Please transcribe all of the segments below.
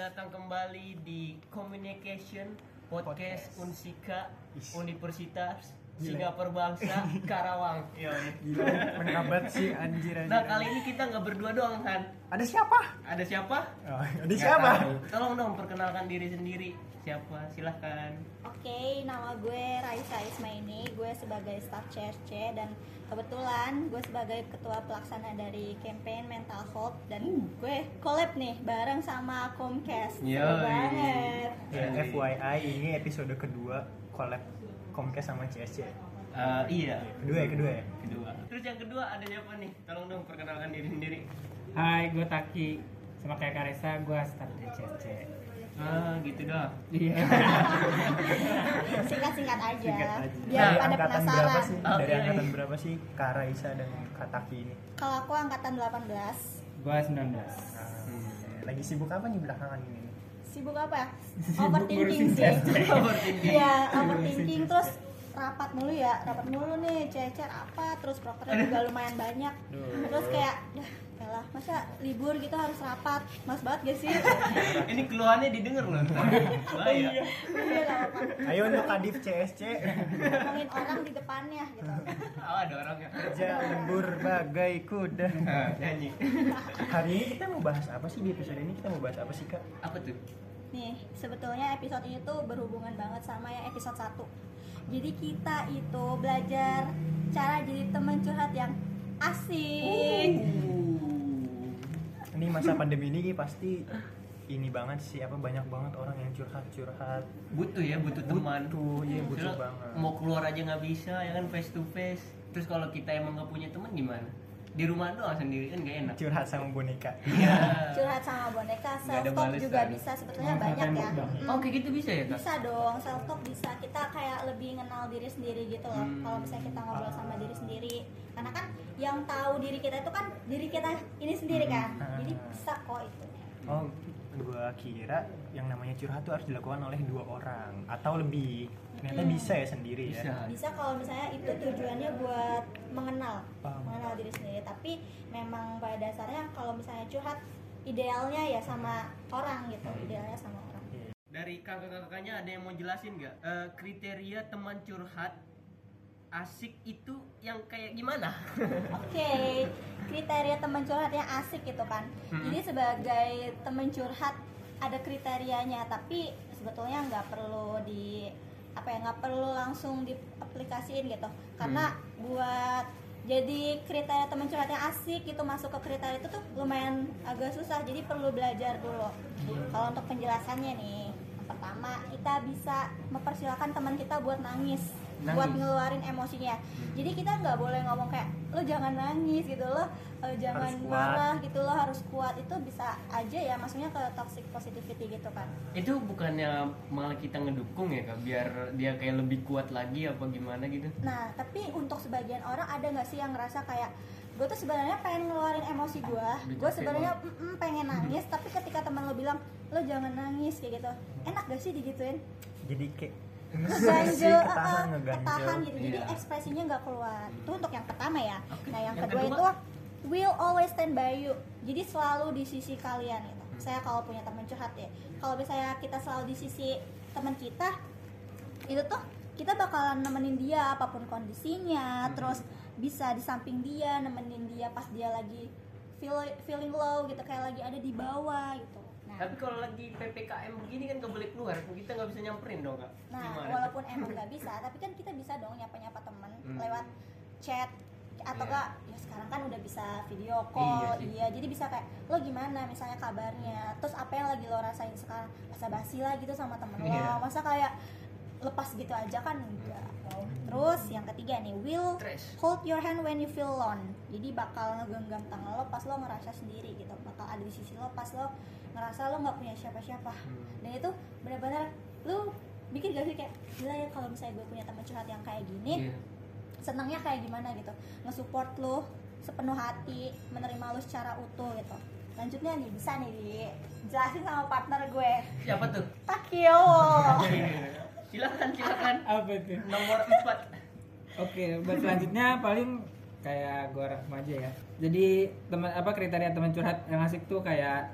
datang kembali di Communication Podcast, Podcast. Unsika Is. Universitas. Singapura Bangsa Karawang. Yoi. Gila, mengabat sih anjir anjir. Nah kali ini kita nggak berdua doang kan? Ada siapa? Ada siapa? Oh, ada siapa? tahu. Tolong dong perkenalkan diri sendiri. Siapa? Silahkan. Oke, nama gue Raisa Ismaini, gue sebagai staff CSC dan kebetulan gue sebagai ketua pelaksana dari campaign mental health dan gue collab nih bareng sama Comcast. Seru Yoi. banget. Ya, FYI ini episode kedua collab Comcast sama CSC. Eh, iya. Kedua ya, kedua ya. Kedua. Terus yang kedua ada siapa nih? Tolong dong perkenalkan diri sendiri. Hai, gue Taki. Sama kayak Karesa, gue staff di CSC. Ah gitu dah. Iya. Singkat-singkat aja. Singkat aja. Biar Nah, pada angkatan penasaran. berapa sih? Dari Oke. angkatan berapa sih Kak Raisa dan Kak Taki ini? Kalau aku angkatan 18. gue 19. Nah, lagi sibuk apa nih belakangan ini? Sibuk apa ya? Overthinking sih. Iya, overthinking terus rapat mulu ya, rapat mulu nih, cecer apa, terus prokernya juga lumayan banyak. Duh. Terus kayak, lah, masa libur gitu harus rapat, mas banget gak sih? Ini keluhannya didengar loh. Bahaya. Iya, apa-apa. Ayo untuk Kadif CSC Ngomongin orang di depannya gitu. Oh, ada orangnya. kerja lembur bagai kuda. Ah, nyanyi. Hari ini kita mau bahas apa sih di episode ini? Kita mau bahas apa sih Kak? Apa tuh? Nih, sebetulnya episode ini tuh berhubungan banget sama yang episode 1 Jadi kita itu belajar cara jadi teman curhat yang asik Ini masa pandemi ini pasti ini banget sih apa banyak banget orang yang curhat-curhat. Butuh ya, butuh teman. Butuh, iya butuh banget. Mau keluar aja nggak bisa ya kan face to face. Terus kalau kita emang nggak punya teman gimana? Di rumah doang sendiri kan gak enak. curhat sama boneka. Iya. Curhat sama boneka, self talk juga bisa sebetulnya Oh, banyak ya tembok dong. Mm. Oh, kayak gitu bisa ya, Kak? Bisa dong, self talk bisa. Kita kayak lebih kenal diri sendiri gitu loh. Hmm. Kalau misalnya kita ngobrol sama diri sendiri. Karena kan yang tahu diri kita itu kan diri kita ini sendiri kan. Hmm. Jadi bisa kok itu. Oh, gua kira yang namanya curhat tuh harus dilakukan oleh dua orang atau lebih. Ternyata Hmm. bisa ya sendiri Bisa. ya. Bisa kalau misalnya itu tujuannya buat mengenal, Paham. mengenal diri sendiri. Tapi memang pada dasarnya kalau misalnya curhat idealnya ya sama orang gitu. Idealnya sama orang. Dari kakak-kakaknya ada yang mau jelasin nggak Eh, kriteria teman curhat asik itu yang kayak gimana? Oke, kriteria teman curhat yang asik gitu kan. Hmm. Jadi sebagai teman curhat ada kriterianya, tapi sebetulnya nggak perlu di apa ya nggak perlu langsung diaplikasiin gitu. Karena buat jadi kriteria teman curhat yang asik itu masuk ke kriteria itu tuh lumayan agak susah. Jadi perlu belajar dulu. Kalau untuk penjelasannya nih, pertama kita bisa mempersilahkan teman kita buat nangis, buat Nangis. ngeluarin emosinya. Jadi kita nggak boleh ngomong kayak lo jangan nangis gitu lo eh, jangan marah gitu lo harus kuat. Itu bisa aja ya maksudnya ke toxic positivity gitu kan. itu bukannya malah kita ngedukung ya kak? Biar dia kayak lebih kuat lagi apa gimana gitu? Nah tapi untuk sebagian orang ada nggak sih yang ngerasa kayak gue tuh sebenarnya pengen ngeluarin emosi gue, Udah gue sebenarnya pengen nangis tapi ketika teman lo bilang lo jangan nangis kayak gitu, enak gak sih digituin? Jadi kayak ngeganjel ketahan uh, ngeganjel. ketahan gitu jadi Iya. ekspresinya nggak keluar itu untuk yang pertama ya nah yang, Yang kedua, kedua? itu will always stand by you jadi selalu di sisi kalian itu saya kalau punya teman curhat ya kalau misalnya kita selalu di sisi teman kita itu tuh kita bakalan nemenin dia apa pun kondisinya Hmm. terus bisa di samping dia nemenin dia pas dia lagi feel, feeling low gitu kayak lagi ada di bawah gitu tapi kalau lagi ppkm begini kan nggak boleh keluar kita nggak bisa nyamperin dong kak Nah, Gimana? walaupun emang nggak bisa, tapi kan kita bisa dong nyapa-nyapa temen Hmm. lewat chat atau Iya. enggak ya sekarang kan udah bisa video call Iya sih. iya jadi bisa kayak lo gimana misalnya kabarnya terus apa yang lagi lo rasain sekarang masa basi lah gitu sama temen Iya. lo masa kayak lepas gitu aja kan enggak. Terus yang ketiga nih will hold your hand when you feel alone. Jadi bakal ngegenggam tangan lo pas lo ngerasa sendiri gitu. Bakal ada di sisi lo pas lo ngerasa lo nggak punya siapa-siapa. Hmm. dan itu benar-benar lu bikin gak sih kayak gila ya kalau misalnya gue punya teman curhat yang kayak gini Iya. senangnya kayak gimana gitu? Nge-support lu sepenuh hati menerima lu secara utuh gitu. Lanjutnya nih bisa nih di jelasin sama partner gue. Siapa tuh? Takio silakan silakan Apa tuh? nomor 4 Oke, buat selanjutnya paling kayak gua aja ya. Jadi teman apa kriteria teman curhat yang asik tuh kayak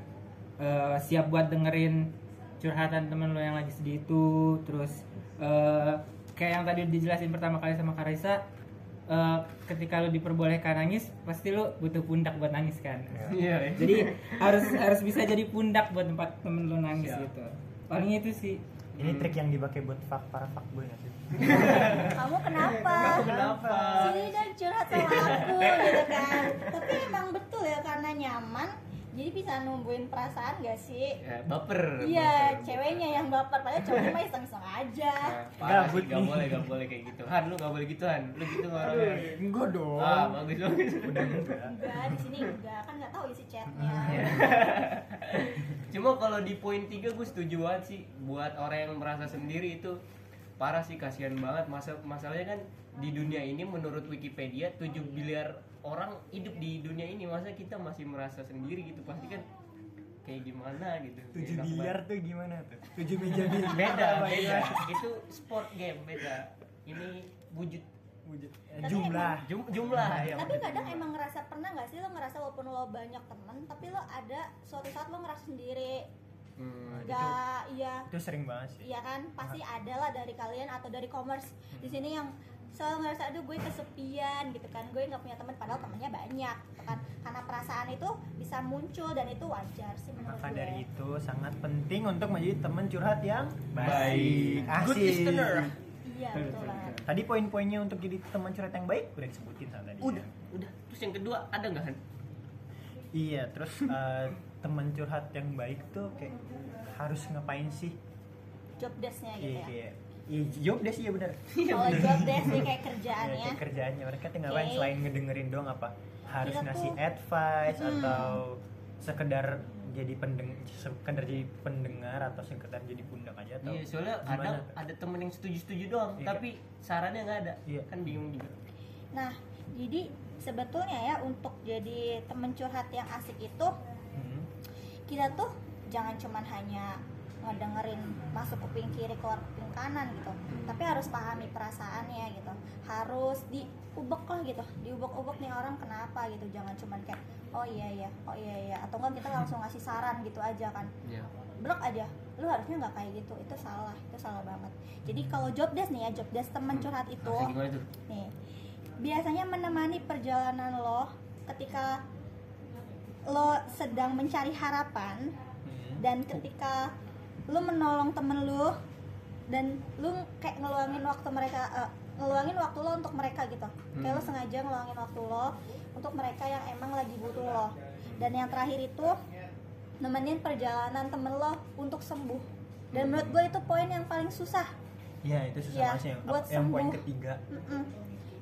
eh, siap buat dengerin curhatan temen lo yang lagi sedih itu terus eh, kayak yang tadi dijelasin pertama kali sama Karisa eh, ketika lo diperbolehkan nangis pasti lo butuh pundak buat nangis kan Iya. jadi harus harus bisa jadi pundak buat tempat temen lo nangis Siap. gitu paling itu sih Ini trik yang dipakai buat fuck para fuckboy sih? kamu kenapa Kamu kenapa? sini dan curhat sama aku gitu kan tapi emang betul ya karena nyaman jadi bisa numbuhin perasaan gak sih Ya, baper. iya ceweknya yang baper padahal cowoknya mah iseng-iseng aja Nah, parah sih, gak boleh, gak boleh kayak gitu. Han, lu gak boleh gitu Han. Lu gitu orangnya. Enggak dong. Ah, bagus bagus. Udah enggak. enggak di sini enggak kan nggak tahu isi chatnya Iya. Cuma kalau di poin 3 gue setuju banget sih buat orang yang merasa sendiri itu parah sih kasihan banget masa masalahnya kan di dunia ini menurut Wikipedia 7 miliar orang hidup di dunia ini masa kita masih merasa sendiri gitu pasti kan kayak gimana gitu 7 Enak biliar tuh gimana tuh? 7 meja biliar. beda beda ya? itu sport game beda ini wujud Wujud- eh, Tapi Jumlah. jum- jumlah yang tapi wujud. kadang emang ngerasa pernah nggak sih lo ngerasa walaupun lo banyak teman tapi lo ada suatu saat lo ngerasa sendiri Hmm. gak iya Itu sering banget sih. iya kan pasti ada lah dari kalian atau dari commerce Hmm. di sini yang selalu ngerasa aduh gue kesepian gitu kan gue nggak punya teman padahal temennya banyak gitu kan karena perasaan itu bisa muncul dan itu wajar sih menurut Maka gue dari itu sangat penting untuk menjadi teman curhat yang Baik. Good Asik. listener. iya Betul, banget Tadi poin-poinnya untuk jadi teman curhat yang baik udah disebutin sama tadi. udah udah terus yang kedua ada nggak Han? Iya, terus eh, teman curhat yang baik tuh kayak harus ngapain sih? job desknya gitu Iya, ya kayak Iya, job desk iya benar. kalau job desk nih kayak Iya, kerjaannya kayak kerjaannya mereka tuh ngapain Oke. selain ngedengerin doang apa? Harus Kita ngasih tuh- advice Hmm. atau sekedar jadi pendeng sekedar jadi pendengar atau sekedar jadi pundak aja atau Iya, soalnya ada tuh? ada temen yang setuju-setuju doang, Iya. tapi sarannya nggak ada. Iya. Kan bingung juga. nah jadi sebetulnya ya untuk jadi temen curhat yang asik itu. Kita tuh jangan cuman hanya ngedengerin masuk kuping kiri keluar kuping kanan gitu. Tapi harus pahami perasaannya gitu. Harus diubek lah gitu. Diubek-ubek nih orang kenapa gitu. Jangan cuman kayak oh iya iya oh iya iya. Atau enggak kita langsung ngasih saran gitu aja kan. Iya. blok aja. Lu harusnya nggak kayak gitu. Itu salah. Itu salah banget. Jadi kalau job desk nih ya job desk teman curhat itu tuh? nih biasanya menemani perjalanan lo ketika lo sedang mencari harapan Hmm. dan ketika lu menolong temen lu dan lu kayak ngeluangin waktu mereka eh, ngeluangin waktu lo untuk mereka gitu kayak lo Hmm. sengaja ngeluangin waktu lo untuk mereka yang emang lagi butuh lo dan yang terakhir itu nemenin perjalanan temen lo untuk sembuh dan menurut gue itu poin yang paling susah Iya, itu susah banget sih yang, buat yang poin sembuh. ketiga. Mm-mm.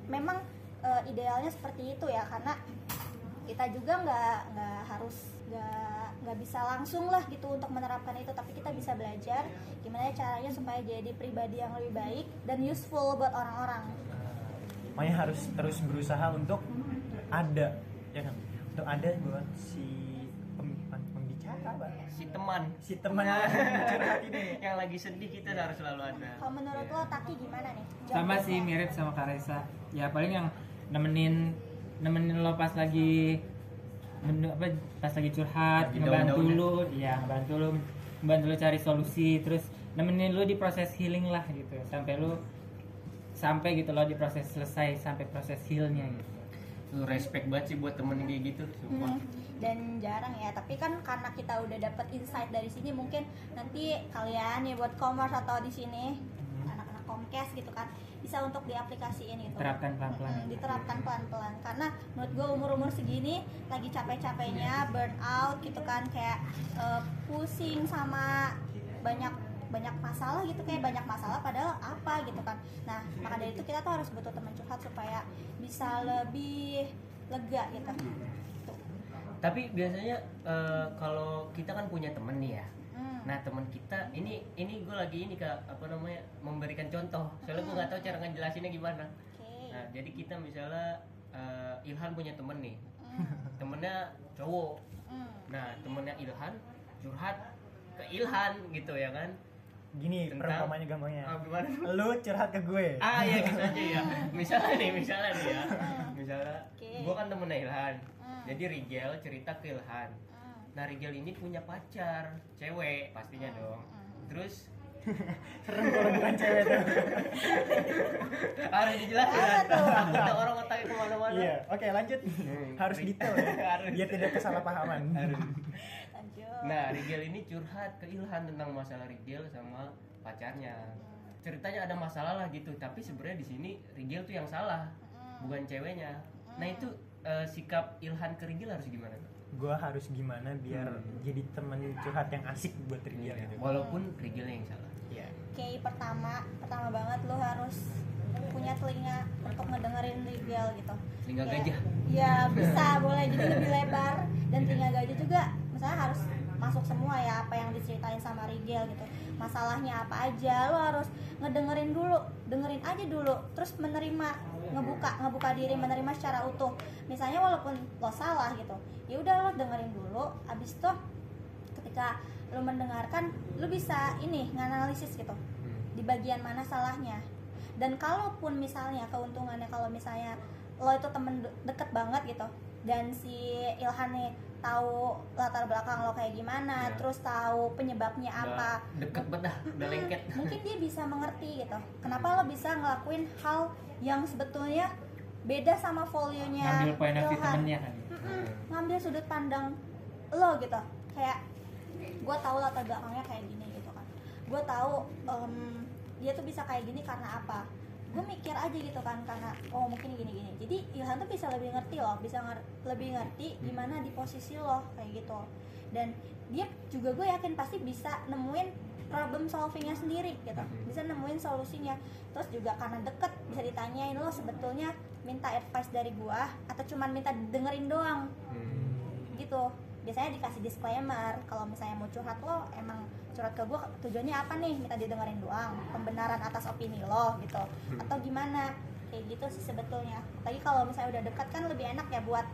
memang eh, idealnya seperti itu ya karena kita juga nggak nggak harus nggak nggak bisa langsung lah gitu untuk menerapkan itu tapi kita bisa belajar gimana caranya supaya jadi pribadi yang lebih baik dan useful buat orang-orang Makanya harus terus berusaha untuk ada ya kan? Untuk ada buat si pem- pembicara, Pak. Si teman, Si teman curhat ini. yang lagi sedih kita harus selalu ada. kalau menurut lo Taki gimana nih sama sih mirip sama Karesa ya paling yang nemenin nemenin lo pas lagi men- apa pas lagi curhat Lagi ngebantu lu. Ya ngebantu lu ngebantu lu cari solusi terus nemenin lu di proses healing lah gitu. Sampai lu sampai gitu loh di proses selesai sampai proses healnya gitu. Lu respect banget sih buat temen kayak gitu, sumpah. Hmm, dan jarang ya. Tapi kan karena kita udah dapet insight dari sini mungkin nanti kalian ya buat commerce atau di sini komkes gitu kan bisa untuk diaplikasiin gitu terapkan pelan-pelan Mm, diterapkan pelan-pelan karena menurut gue umur-umur segini lagi capek-capeknya burnout gitu kan kayak eh, pusing sama banyak banyak masalah gitu kayak banyak masalah padahal apa gitu kan nah maka dari itu kita tuh harus butuh teman curhat supaya bisa lebih lega gitu. Tapi biasanya eh, kalau kita kan punya temen nih ya. Hmm. Nah teman kita ini ini gue lagi ini kak apa namanya memberikan contoh. Soalnya gue nggak tahu cara ngejelasinnya gimana. Oke. Nah jadi kita misalnya eh, Ilhan punya temen nih, Hmm. temennya cowok. Hmm. Nah temennya Ilhan curhat ke Ilhan gitu ya kan? Gini Tentang- perumpamannya gampangnya. Ah, gimana? Lu curhat ke gue. ah ya gitu aja ya misalnya nih misalnya nih ya misalnya Oke. gua kan temennya Ilhan Hmm. jadi Rigel cerita ke Ilhan Hmm. Nah Rigel ini punya pacar cewek pastinya dong terus serem kalau bukan cewek tuh harus dijelasin takutnya orang otaknya ke mana-mana iya oke lanjut Hmm. harus detail ya Harus. biar tidak kesalahpahaman Harus. lanjut Nah, Rigel ini curhat ke Ilhan tentang masalah Rigel sama pacarnya. Ceritanya ada masalah lah gitu, tapi sebenarnya di sini Rigel tuh yang salah, bukan ceweknya. Nah, itu eh, sikap Ilhan ke Rigel harus gimana? tuh? Gue harus gimana biar Hmm. jadi temen curhat yang asik buat Rigel gitu Walaupun Rigelnya yang salah. Iya. Oke, pertama, pertama banget lo harus punya telinga untuk ngedengerin Rigel gitu. Telinga Kayak- gajah. Ya bisa, boleh jadi lebih lebar dan telinga gajah juga misalnya harus masuk semua ya apa yang diceritain sama Rigel gitu. Masalahnya apa aja, lo harus ngedengerin dulu, dengerin aja dulu, terus menerima, ngebuka, ngebuka diri, menerima secara utuh. Misalnya walaupun lo salah gitu, ya udah lo dengerin dulu, abis itu ketika lo mendengarkan, lo bisa ini nganalisis gitu Hmm. di bagian mana salahnya dan kalaupun misalnya keuntungannya kalau misalnya lo itu temen de- deket banget gitu dan si Ilhan nih tahu latar belakang lo kayak gimana Ya. terus tahu penyebabnya apa Udah deket banget dah, udah Hmm, lengket. mungkin dia bisa mengerti gitu kenapa lo bisa ngelakuin hal yang sebetulnya beda sama folionya ngambil point of view temennya kan Mm-mm, ngambil sudut pandang lo gitu. Kayak gue tahu latar belakangnya kayak gini gitu kan. Gue tahu em, dia tuh bisa kayak gini karena apa? Gue mikir aja gitu kan karena oh mungkin gini gini. Jadi Ilhan tuh bisa lebih ngerti loh bisa nger- lebih ngerti gimana di posisi lo kayak gitu. Dan dia juga gue yakin pasti bisa nemuin problem solvingnya sendiri gitu. Bisa nemuin solusinya. Terus juga karena deket bisa ditanyain lo sebetulnya minta advice dari gua atau cuman minta dengerin doang? Hmm. gitu. Biasanya dikasih disclaimer kalau misalnya mau curhat lo emang curhat ke gue tujuannya apa nih? Minta didengerin doang pembenaran atas opini lo gitu. Atau gimana? Kayak gitu sih sebetulnya. Lagi kalau misalnya udah dekat kan lebih enak ya buat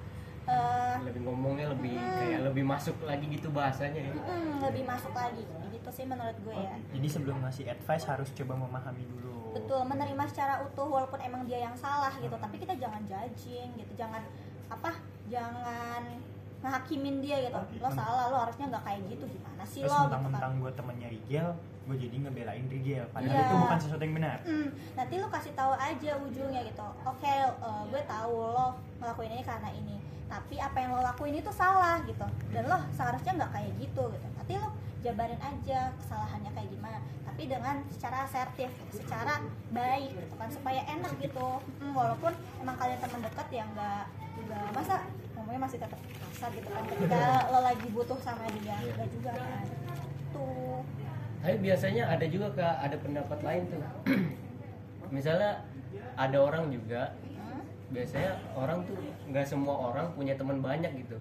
eh, Lebih ngomongnya lebih kayak lebih masuk lagi gitu bahasanya ya. mm, lebih masuk lagi Gitu sih menurut gue ya jadi sebelum ngasih advice harus coba memahami dulu betul menerima secara utuh walaupun emang dia yang salah gitu tapi kita jangan judging gitu jangan apa jangan ngehakimin dia gitu lo salah lo harusnya nggak kayak gitu gimana sih terus lo gitu kan gue temennya Rigel gue jadi ngebelain Rigel padahal Iya. itu bukan sesuatu yang benar Hmm, nanti lu kasih tahu aja ujungnya gitu. Oke, eh, gue tahu lo ngelakuin ini karena ini. Tapi apa yang lo lakuin itu salah gitu. Dan lo seharusnya nggak kayak gitu gitu. Nanti lo jabarin aja kesalahannya kayak gimana. Tapi dengan secara asertif, secara baik gitu kan supaya enak gitu. Hmm, walaupun emang kalian teman dekat ya nggak juga masa ngomongnya masih tetap kasar gitu kan ketika lo lagi butuh sama dia nggak juga kan tuh Tapi biasanya ada juga kak, ada pendapat lain tuh. Misalnya ada orang juga, Hmm, biasanya orang tuh nggak semua orang punya teman banyak gitu.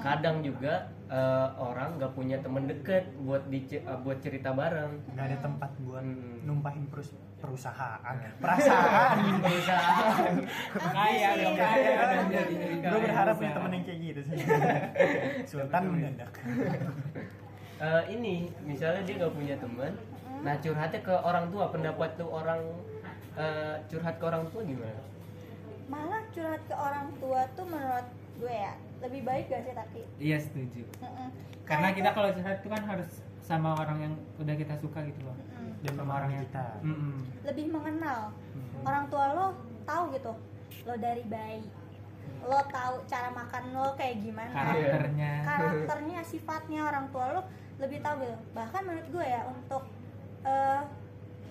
Kadang juga eh, orang nggak punya teman deket buat dice- eh, buat cerita bareng. nggak ada tempat buat Hmm. numpahin perus- perusahaan perasaan Perusahaan. kaya dong kaya dong jadi gue berharap punya temen yang kayak gitu sih Sultan mendadak Eh, ini misalnya dia nggak punya teman, nah curhatnya ke orang tua. Pendapat tuh orang eh, curhat ke orang tua gimana? malah curhat ke orang tua tuh menurut gue ya. Lebih baik gak sih tapi? Iya setuju. Mm-mm. karena Kayak kita kalau curhat itu kan harus sama orang yang udah kita suka gitu loh. Mm-mm. dan sama orang yang kita. Mm-mm. lebih mengenal. Hmm. orang tua lo tahu gitu lo dari bayi. Lo tahu cara makan lo kayak gimana. Karakternya. Karakternya sifatnya orang tua lo lebih tahu gitu. Bahkan menurut gue ya untuk eh,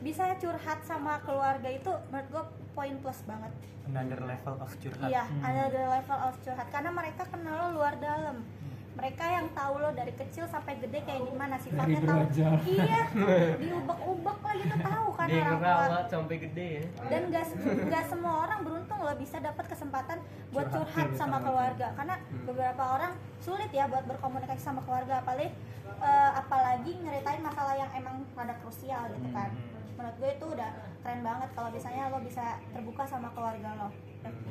bisa curhat sama keluarga itu menurut gue poin plus banget another level of curhat Iya, Hmm. ada the level of curhat karena mereka kenal lo luar dalam. Mereka yang tahu lo dari kecil sampai gede kayak gimana sifatnya Dari tahu. Iya, diubek-ubek lah gitu tahu kan Dia orang tua. sampai gede ya. Dan gak, gak semua orang beruntung lo bisa dapat kesempatan buat Curhat curhat gitu sama keluarga karena beberapa orang sulit ya buat berkomunikasi sama keluarga apalagi eh, apalagi nyeritain masalah yang emang rada krusial gitu kan. Menurut gue itu udah keren banget kalau misalnya lo bisa terbuka sama keluarga lo.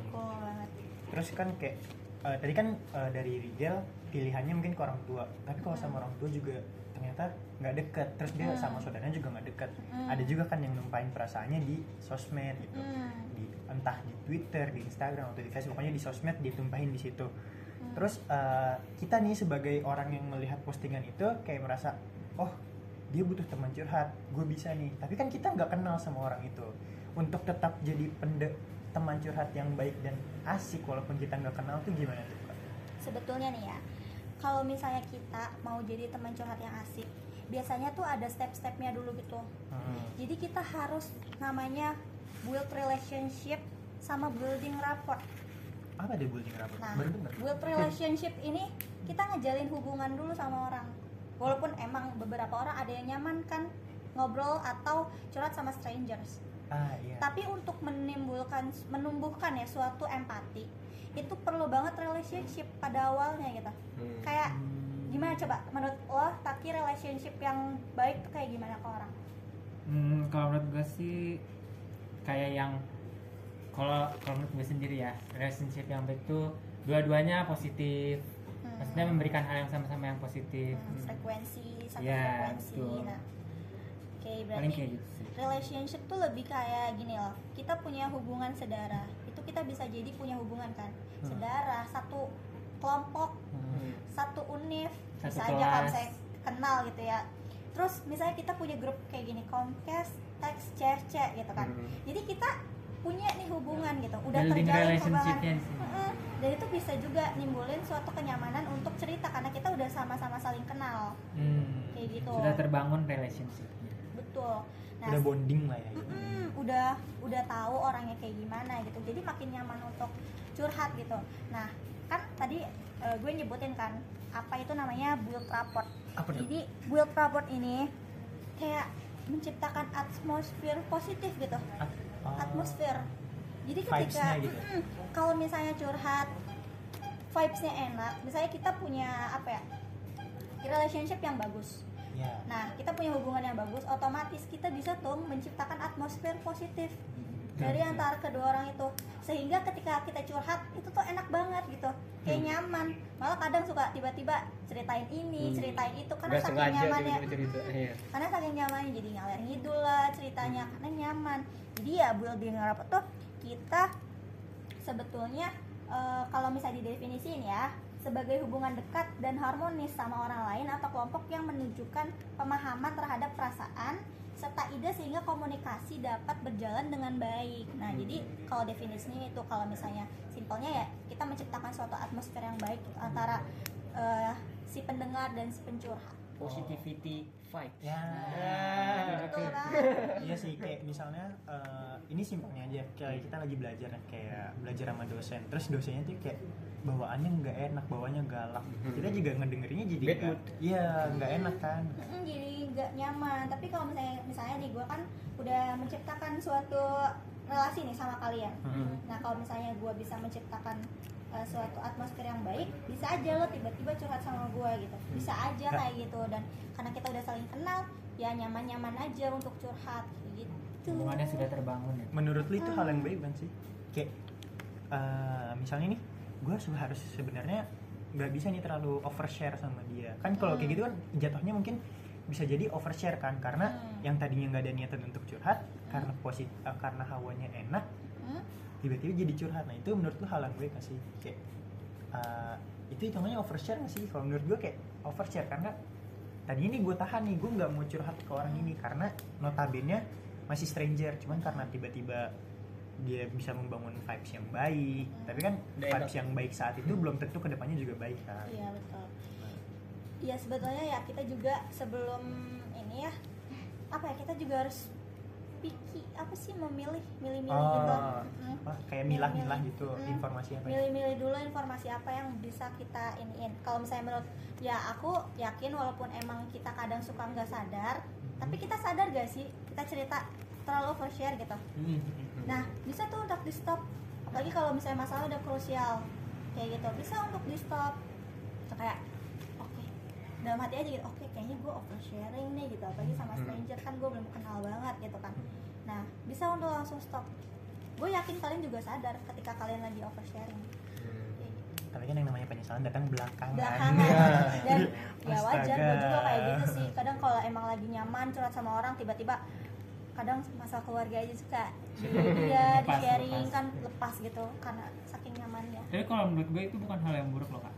Cool banget. terus kan kayak eh, tadi kan eh, dari Rigel pilihannya mungkin ke orang tua tapi kalau sama orang tua juga ternyata nggak deket terus dia Hmm. sama saudaranya juga nggak deket Hmm. ada juga kan yang numpahin perasaannya di sosmed gitu Hmm. di entah di Twitter di Instagram atau di Facebook pokoknya di sosmed ditumpahin di situ terus eh, kita nih sebagai orang yang melihat postingan itu kayak merasa oh dia butuh teman curhat gue bisa nih. Tapi kan kita nggak kenal sama orang itu. Untuk tetap jadi pende teman curhat yang baik dan asik walaupun kita nggak kenal tuh gimana tuh Kak? sebetulnya nih ya kalau misalnya kita mau jadi teman curhat yang asik biasanya tuh ada step-stepnya dulu gitu. Hmm. jadi kita harus namanya build relationship sama building rapport. Apa deh building rapport? Nah baru denger build relationship ini kita ngejalin hubungan dulu sama orang walaupun emang beberapa orang ada yang nyaman kan ngobrol atau curhat sama strangers. Ah iya. Tapi untuk menimbulkan menumbuhkan ya suatu empati itu perlu banget relationship pada awalnya gitu. Hmm. kayak gimana coba? Menurut lo taki relationship yang baik tuh kayak gimana ke orang? Hmm, kalau menurut gue sih kayak yang kalau kalau menurut gue sendiri ya relationship yang baik tuh dua-duanya positif. Maksudnya memberikan hal yang sama-sama yang positif. Hmm, frekuensi satu Ya, frekuensi. betul. nah oke paling berarti kayak gitu sih. relationship tuh lebih kayak gini loh. Kita punya hubungan saudara itu kita bisa jadi punya hubungan kan? Hmm. saudara satu kelompok Hmm. satu univ Satu bisa aja kalau kelas. saya kenal gitu ya. Terus misalnya kita punya grup kayak gini Comcast teks CFC gitu kan. Hmm. jadi kita punya nih hubungan gitu. Udah terjalin hubungan dan itu bisa juga nimbulin suatu kenyamanan untuk cerita karena kita udah sama-sama saling kenal. Hmm, kayak gitu. Sudah terbangun relationshipnya. Betul. Nah udah bonding lah ya gitu. Mm-mm, udah udah tahu orangnya kayak gimana gitu. Jadi makin nyaman untuk curhat gitu. Nah kan tadi eh, gue nyebutin kan apa itu namanya build rapport. Apa tuh? Jadi build rapport ini kayak menciptakan atmosfer positif gitu. At- atmosfer jadi ketika gitu. Mm-mm, kalau misalnya curhat vibesnya enak misalnya kita punya apa ya relationship yang bagus ya Nah, kita punya hubungan yang bagus, otomatis kita bisa tuh menciptakan atmosfer positif dari antara kedua orang itu. Sehingga ketika kita curhat, itu tuh enak banget gitu. Kayak nyaman. Malah kadang suka tiba-tiba ceritain ini, Hmm. ceritain itu karena Nggak saking nyamannya. tiba-tiba cerita iya. Karena saking nyamannya jadi ngalir ngidul lah ceritanya karena nyaman. Jadi ya building rapport tuh kita sebetulnya eh, kalau misalnya didefinisiin ya sebagai hubungan dekat dan harmonis sama orang lain atau kelompok yang menunjukkan pemahaman terhadap perasaan serta ide sehingga komunikasi dapat berjalan dengan baik. Nah, jadi kalau definisinya itu kalau misalnya simpelnya ya kita menciptakan suatu atmosfer yang baik antara eh, si pendengar dan si pencurhat. Positivity vibes ya Ah. Kan? iya sih kayak misalnya eh, ini simpelnya aja kayak kita lagi belajar nih, kayak belajar sama dosen terus dosennya tuh kayak bawaannya nggak enak bawaannya galak kita juga ngedengerinnya jadi Bad nggak- mood. iya nggak enak kan jadi nggak nyaman tapi kalau misalnya misalnya nih gue kan udah menciptakan suatu relasi nih sama kalian Hmm. nah kalau misalnya gue bisa menciptakan uh, suatu atmosfer yang baik bisa aja lo tiba-tiba curhat sama gue gitu. Bisa aja Nah. kayak gitu. Dan karena kita udah saling kenal ya nyaman-nyaman aja untuk curhat gitu. Hubungannya sudah terbangun ya. Menurut lu itu hal yang baik kan sih? Kayak eh, misalnya nih gue harus sebenarnya nggak bisa nih terlalu overshare sama dia. Kan kalau kayak gitu kan jatuhnya mungkin bisa jadi overshare kan. Karena Hmm. yang tadinya nggak ada niatan untuk curhat karena posit eh, karena hawanya enak Hmm? Tiba-tiba jadi curhat. Nah itu menurut lu hal yang baik gak sih? Kayak eh, itu hitungannya overshare gak sih? Kalau menurut gue kayak overshare karena tadi ini gue tahan nih gue nggak mau curhat ke orang ini karena notabene masih stranger. Cuman karena tiba-tiba dia bisa membangun vibes yang baik. Tapi kan Udah vibes enak. yang baik saat itu belum tentu ke depannya juga baik kan? Iya betul. Iya sebetulnya ya kita juga sebelum ini ya apa ya kita juga harus picky apa sih memilih milih-milih gitu. oh Mm. apa, kayak milah-milah gitu Mm. informasi apa ya? milih-milih dulu informasi apa yang bisa kita iniin. Kalau misalnya menurut ya aku yakin walaupun emang kita kadang suka nggak sadar tapi kita sadar gak sih? Kita cerita terlalu overshare gitu. Hmm. nah bisa tuh untuk di stop apalagi kalau misalnya masalah udah krusial kayak gitu. Bisa untuk di stop kayak oke dalam hati aja gitu oke kayaknya gue oversharing nih gitu apalagi sama Hmm. stranger kan gue belum kenal banget gitu kan. Nah bisa untuk langsung stop. Gue yakin kalian juga sadar ketika kalian lagi oversharing. Kayak gitu. tapi kan yang namanya penyesalan datang belakangan. Belakangan. Dan ya wajar gue juga kayak gitu sih. Kadang kalau emang lagi nyaman curhat sama orang tiba-tiba kadang masalah keluarga aja suka di dia di Lepas, sharing lepas. kan lepas gitu karena saking nyamannya. Tapi kalau menurut gue itu bukan hal yang buruk loh kak.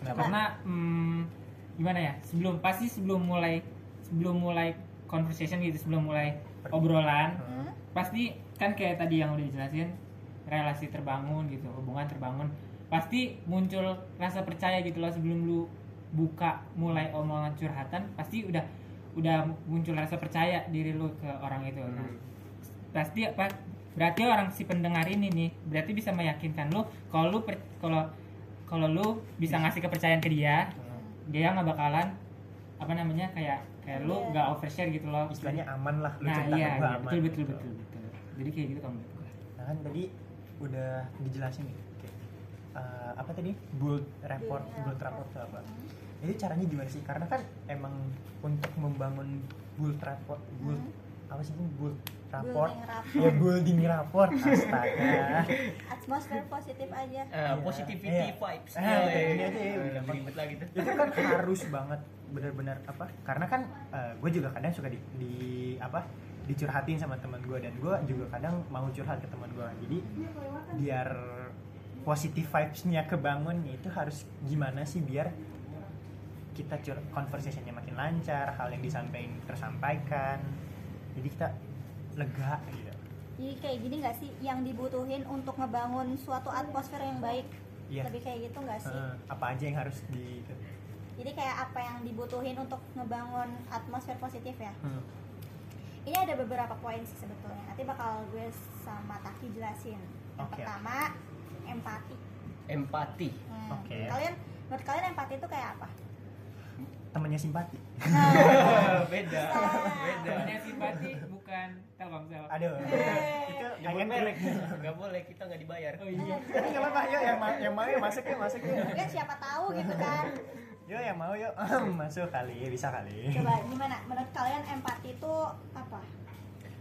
Kenapa? karena hmm, gimana ya sebelum pasti sebelum mulai sebelum mulai conversation gitu sebelum mulai obrolan Hmm? pasti kan kayak tadi yang udah dijelasin relasi terbangun gitu hubungan terbangun pasti muncul rasa percaya gitu loh sebelum lu buka mulai omongan curhatan pasti udah udah muncul rasa percaya diri lu ke orang itu nah Hmm. pasti apa berarti orang si pendengar ini nih berarti bisa meyakinkan lu kalau lu kalau kalau lu bisa ngasih kepercayaan ke dia dia nggak bakalan apa namanya kayak kayak lu Iya. nggak overshare gitu loh. Istilahnya aman lah lu nah cerita iya, gua iya aman betul betul gitu. betul betul. Jadi kayak gitu kalau menurut gua. Nah kan tadi udah dijelasin nih kayak, eh, apa tadi? Build rapport Build build rapport itu apa? Itu caranya gimana sih? Karena kan emang untuk membangun build rapport build apa sih ini build rapport Building rapport. ya building rapport astaga atmosfer positif aja Eh, Iya. positivity Iya. vibes. Eh, itu iya. dia tuh, Eh, gampang. ribet lagi tuh. itu kan harus banget benar-benar apa karena kan gue juga kadang suka di, di apa dicurhatin sama teman gue dan gue juga kadang mau curhat ke teman gue jadi biar positive vibes-nya kebangun itu harus gimana sih biar kita cur conversation-nya makin lancar hal yang disampaikan tersampaikan jadi kita lega gitu jadi kayak gini nggak sih yang dibutuhin untuk ngebangun suatu atmosfer yang baik Iya. lebih kayak gitu nggak sih Eh, apa aja yang harus di itu. jadi kayak apa yang dibutuhin untuk ngebangun atmosfer positif ya Hmm. ini ada beberapa poin sih sebetulnya nanti bakal gue sama Taki jelasin yang Oke. pertama empati Empati. Hmm, Oke. kalian menurut kalian empati itu kayak apa temennya simpati nah, beda. Beda. Namanya simpati bukan Telkomsel aduh itu ayam merek. Enggak boleh, kita nggak dibayar. oh iya Tapi nggak apa-apa, yuk yang, ma- yang mau yuk masuk yuk masuk yuk. kan siapa tahu gitu kan Yuk yang mau yuk masuk kali, bisa kali. coba gimana menurut kalian empati itu apa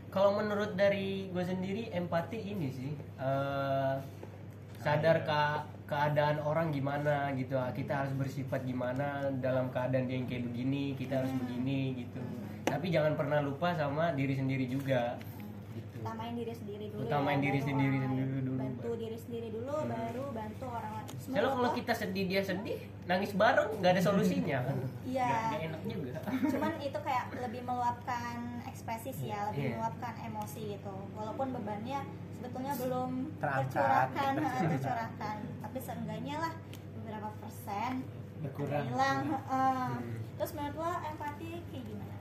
Kalau menurut dari gue sendiri empati ini sih eh, sadar ke keadaan orang gimana gitu kita harus bersifat gimana dalam keadaan dia yang kayak begini kita harus begini gitu tapi jangan pernah lupa sama diri sendiri juga gitu utamain diri sendiri dulu Utamain ya, diri sendiri lain. sendiri dulu. Bantu diri sendiri dulu baru bantu orang lain kalau lo, kita sedih dia sedih nangis bareng nggak ada solusinya kan? Iya. Enak juga. Cuman itu kayak lebih meluapkan ekspresi sih ya lebih Iya. meluapkan emosi gitu. Walaupun bebannya sebetulnya belum tercurahkan tercurahkan. Tapi seenggaknya lah beberapa persen berkurang hilang heeh. Hmm. terus menurut lo empati kayak gimana?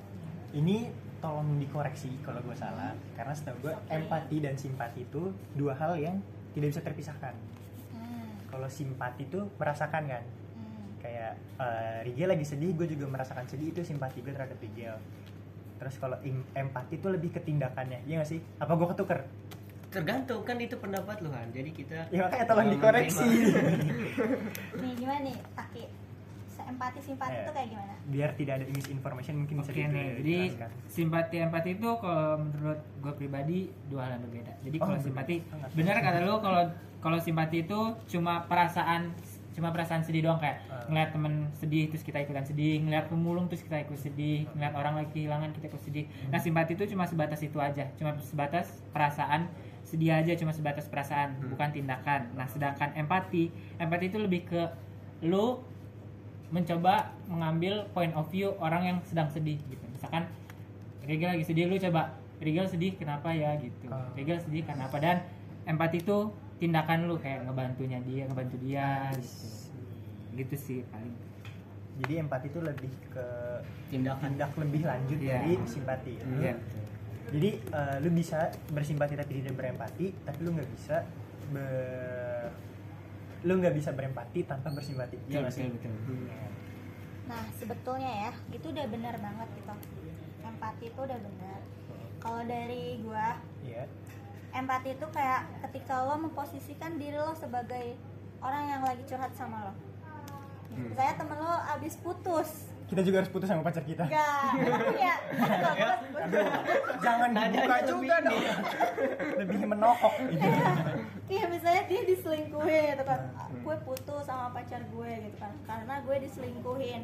Ini tolong dikoreksi kalau gue salah, karena setahu gue Oke. empati dan simpati itu dua hal yang tidak bisa terpisahkan. hmm. Kalau simpati itu merasakan kan, Hmm. kayak eh, Rigel lagi sedih, gue juga merasakan sedih itu simpati gue terhadap Rigel. Terus kalau empati itu lebih ke tindakannya, iya gak sih? Apa gue ketuker? tergantung kan itu pendapat lu kan jadi kita Ya makanya tolong dikoreksi. nih gimana nih Taki empati simpati Eh. itu kayak gimana Biar tidak ada misinformation mungkin bisa Oke nih, jadi simpati empati itu kalau menurut gue pribadi dua hal yang berbeda. Jadi Oh, kalau simpati, Sangat. benar kata lu kalau kalau simpati itu cuma perasaan cuma perasaan sedih doang kayak Ah. ngeliat temen sedih terus kita ikutan sedih, ngeliat pemulung terus kita ikut sedih, ngeliat orang lagi kehilangan kita ikut sedih. Nah simpati itu cuma sebatas itu aja, cuma sebatas perasaan sedih aja, cuma sebatas perasaan, Hmm. bukan tindakan. Nah sedangkan empati, empati itu lebih ke lu mencoba mengambil point of view orang yang sedang sedih gitu. Misalkan Rigel lagi sedih, lu coba Rigel sedih kenapa ya gitu. Ah. Rigel sedih karena apa dan empati itu tindakan lu kayak ngebantunya dia, ngebantu dia gitu. Gitu sih paling. Jadi empati itu lebih ke tindakan tindak lebih lanjut Iya. dari simpati. ya. Iya. Jadi eh, lu bisa bersimpati tapi tidak berempati, tapi lu nggak bisa ber lu nggak bisa berempati tanpa bersimpati. Iya Betul, betul, betul. Iya. Nah, sebetulnya ya, itu udah benar banget gitu. Empati itu udah benar. Kalau dari gua, Iya. empati itu kayak ketika lo memposisikan diri lo sebagai orang yang lagi curhat sama lo. Hmm. Saya temen lo abis putus. Kita juga harus putus sama pacar kita. Enggak, ya. Jangan dibuka juga dong. lebih menohok gitu. Iya misalnya dia diselingkuhin gitu kan. Gue putus sama pacar gue gitu kan. Karena gue diselingkuhin.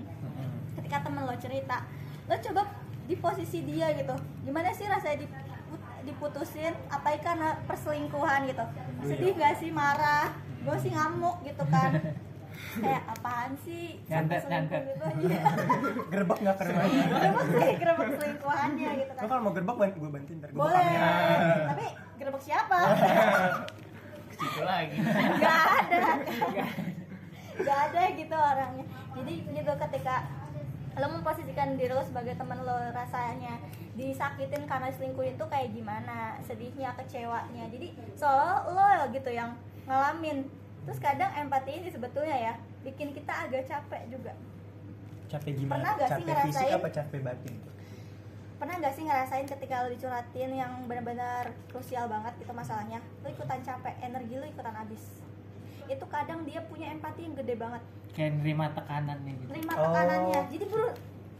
Ketika temen lo cerita Lo coba di posisi dia gitu. Gimana sih rasanya diput- diputusin? Apalagi karena perselingkuhan gitu? Sedih gak sih? Marah? Gue sih ngamuk gitu kan kayak apaan sih? Nyantet, nyantet. gitu iya. Gerbek nggak keren gerbek sih gerbek selingkuhannya gitu kan. Lo kalau mau gerbek gue bantuin ntar boleh kamera tapi gerbek siapa? Ke situ lagi. Nggak ada. Nggak ada gitu orangnya. Jadi gitu ketika lo memposisikan diri lo sebagai teman lo rasanya disakitin karena selingkuh itu kayak gimana? Sedihnya kecewanya. Jadi soal lo gitu yang ngalamin terus kadang empati ini sebetulnya ya bikin kita agak capek juga. Capek gimana? Pernah nggak sih capek fisik ngerasain? apa capek batin pernah nggak sih ngerasain ketika lo dicurhatin yang benar-benar krusial banget gitu masalahnya? Lo ikutan capek energi lo ikutan habis. Itu kadang dia punya empati yang gede banget. Kayak nerima tekanannya gitu. Terima Oh. tekanannya jadi bro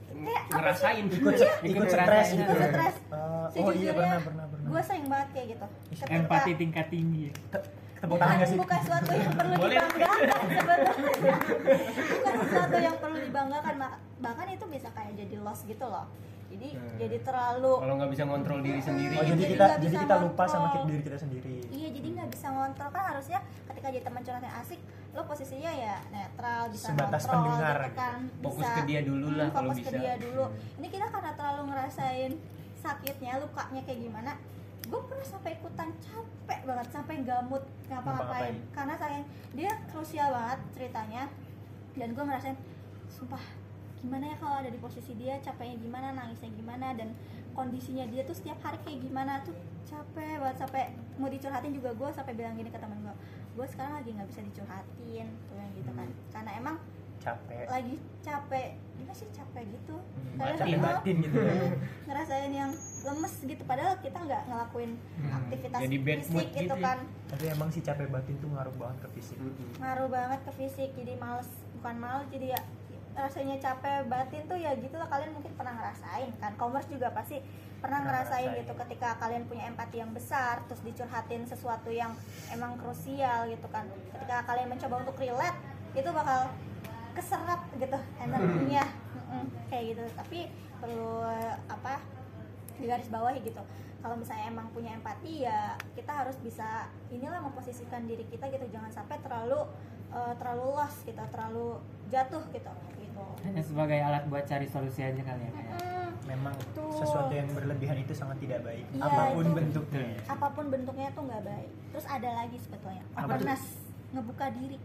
kayak apa sih? Ngerasain. Ikut Iya. ikut stres gitu. Ikut stres. Oh Sejujurnya, iya pernah pernah pernah. gue sering banget kayak gitu. Ketika empati tingkat tinggi. Ya. Te- tepuk tangan sih? Bukan suatu yang perlu Boleh. dibanggakan sebenarnya bukan sesuatu yang perlu dibanggakan bahkan itu bisa kayak jadi loss gitu loh. Jadi Hmm. jadi terlalu kalau nggak bisa ngontrol diri sendiri. oh jadi Jadi kita jadi bisa kita lupa sama ngontrol. kita- diri kita sendiri. Iya jadi nggak bisa ngontrol. Kan harusnya ketika jadi teman curhat yang asik lo posisinya ya netral bisa Sebatas ngontrol pendengar. gitu kan. Fokus bisa. ke dia dulu lah hmm, kalau fokus ke bisa. dia dulu. Ini kita karena terlalu ngerasain sakitnya lukanya kayak gimana gue pernah sampai ikutan capek banget sampai gamut ngapa-ngapain. Karena saya dia krusial banget ceritanya. Dan gue ngerasain sumpah gimana ya kalau ada di posisi dia capeknya gimana nangisnya gimana dan kondisinya dia tuh setiap hari kayak gimana tuh capek banget. Sampai mau dicurhatin juga gue sampai bilang gini ke temen gue gue sekarang lagi nggak bisa dicurhatin tuh yang gitu kan. Karena emang capek. lagi capek gimana sih capek gitu? Hmm, Kadang capek batin gitu ya. ngerasain yang lemes gitu padahal kita nggak ngelakuin aktivitas Jadi bad fisik mood gitu gitu ya. kan tapi emang sih capek batin tuh ngaruh banget ke fisik. Ngaruh banget ke fisik jadi males bukan males jadi ya rasanya capek batin tuh ya gitu lah kalian mungkin pernah ngerasain kan. Commerce juga pasti pernah Pernah ngerasain ngerasain. gitu ketika kalian punya empati yang besar terus dicurhatin sesuatu yang emang krusial gitu kan. Ketika kalian mencoba untuk relate itu bakal keserap gitu energinya. Mm-mm, kayak gitu. Tapi perlu apa di garis bawahi gitu. Kalau misalnya emang punya empati ya kita harus bisa inilah memposisikan diri kita gitu. Jangan sampai terlalu eh, terlalu lost gitu terlalu jatuh gitu. Gitu. Hanya sebagai alat buat cari solusi aja kali ya kayak Mm, memang Betul. sesuatu yang berlebihan itu sangat tidak baik. Iya, apa pun itu- bentuknya. Apa pun bentuknya tuh nggak baik. Terus ada lagi sebetulnya tuh? awareness ngebuka diri.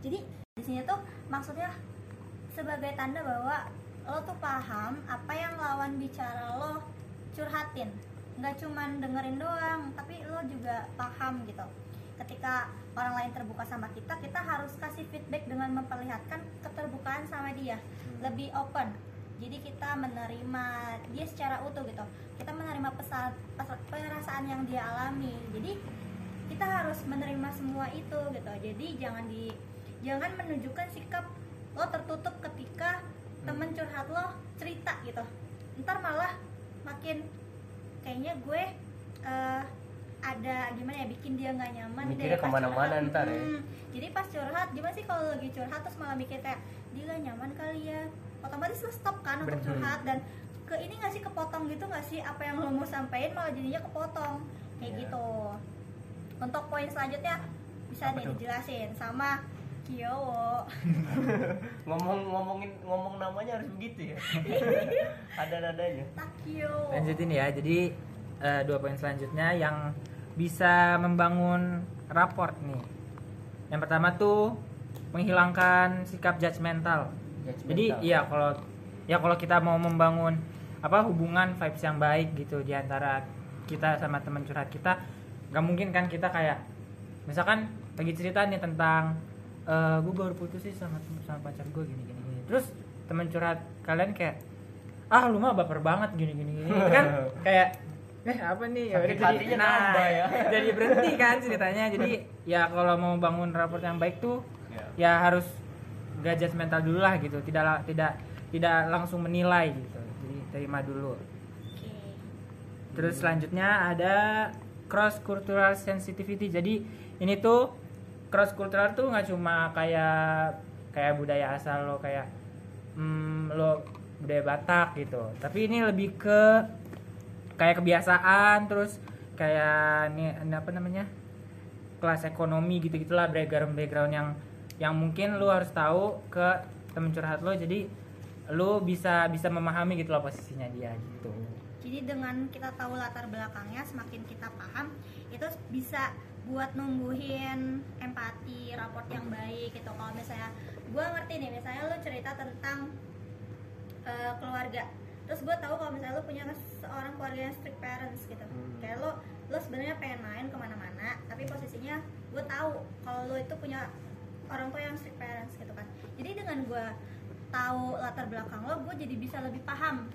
Jadi di sini tuh maksudnya sebagai tanda bahwa lo tuh paham apa yang lawan bicara lo curhatin. Nggak cuman dengerin doang tapi lo juga paham gitu. Ketika orang lain terbuka sama kita kita harus kasih feedback dengan memperlihatkan keterbukaan sama dia. Lebih open. Jadi kita menerima dia secara utuh gitu. Kita menerima pesan perasaan yang dia alami. Jadi kita harus menerima semua itu gitu. Jadi jangan di jangan menunjukkan sikap lo tertutup ketika temen curhat lo cerita gitu. Ntar malah makin kayaknya gue eh, ada gimana ya bikin dia nggak nyaman Mikirnya ke mana-mana ntar ya. Mm, jadi pas curhat gimana sih kalau lagi curhat terus malah mikir kayak dia gak nyaman kali ya otomatis lo stop kan untuk curhat dan ke ini nggak sih kepotong gitu nggak sih apa yang lo mau sampein malah jadinya kepotong kayak Iya. gitu untuk poin selanjutnya bisa Apa nih tuh? dijelasin sama Kiowo ngomong ngomongin ngomong namanya harus begitu ya? Ada nadanya. Takio lanjutin ya jadi eh, dua poin selanjutnya yang bisa membangun raport nih. Yang pertama tuh menghilangkan sikap judgmental jadi Judgmental. iya kalau ya kalau kita mau membangun apa hubungan vibes yang baik gitu di antara kita sama teman curhat kita nggak mungkin kan kita kayak misalkan lagi cerita nih tentang eh gue baru putus sih sama sama pacar gue gini gini gini. Terus teman curhat kalian kayak ah lu mah baper banget gini gini gini Itu kan. Kayak eh apa nih? Ya Sakit udah jadi nah nambah ya. jadi berhenti kan ceritanya. Jadi ya kalau mau bangun raport yang baik tuh Ya. ya harus gak judgmental dulu lah gitu. Tidak tidak tidak langsung menilai gitu. Jadi terima dulu. Oke. terus selanjutnya ada cross cultural sensitivity. Jadi ini tuh cross cultural tuh nggak cuma kayak kayak budaya asal lo kayak hmm, lo budaya Batak gitu. Tapi ini lebih ke kayak kebiasaan terus kayak ini apa namanya kelas ekonomi gitu gitulah background background yang yang mungkin lu harus tahu ke temen curhat lo. Jadi lu bisa bisa memahami gitu loh posisinya dia gitu. Jadi dengan kita tahu latar belakangnya, semakin kita paham, itu bisa buat numbuhin empati, raport yang baik gitu. Kalau misalnya gue ngerti nih, misalnya lu cerita tentang eh, keluarga, terus gue tahu kalau misalnya lu punya seorang keluarga yang strict parents gitu, Hmm. kayak lu lu sebenarnya pengen main ke mana-mana, tapi posisinya gue tahu kalau lu itu punya orang tua yang strict parents gitu kan. Jadi dengan gue tahu latar belakang lo, gue jadi bisa lebih paham.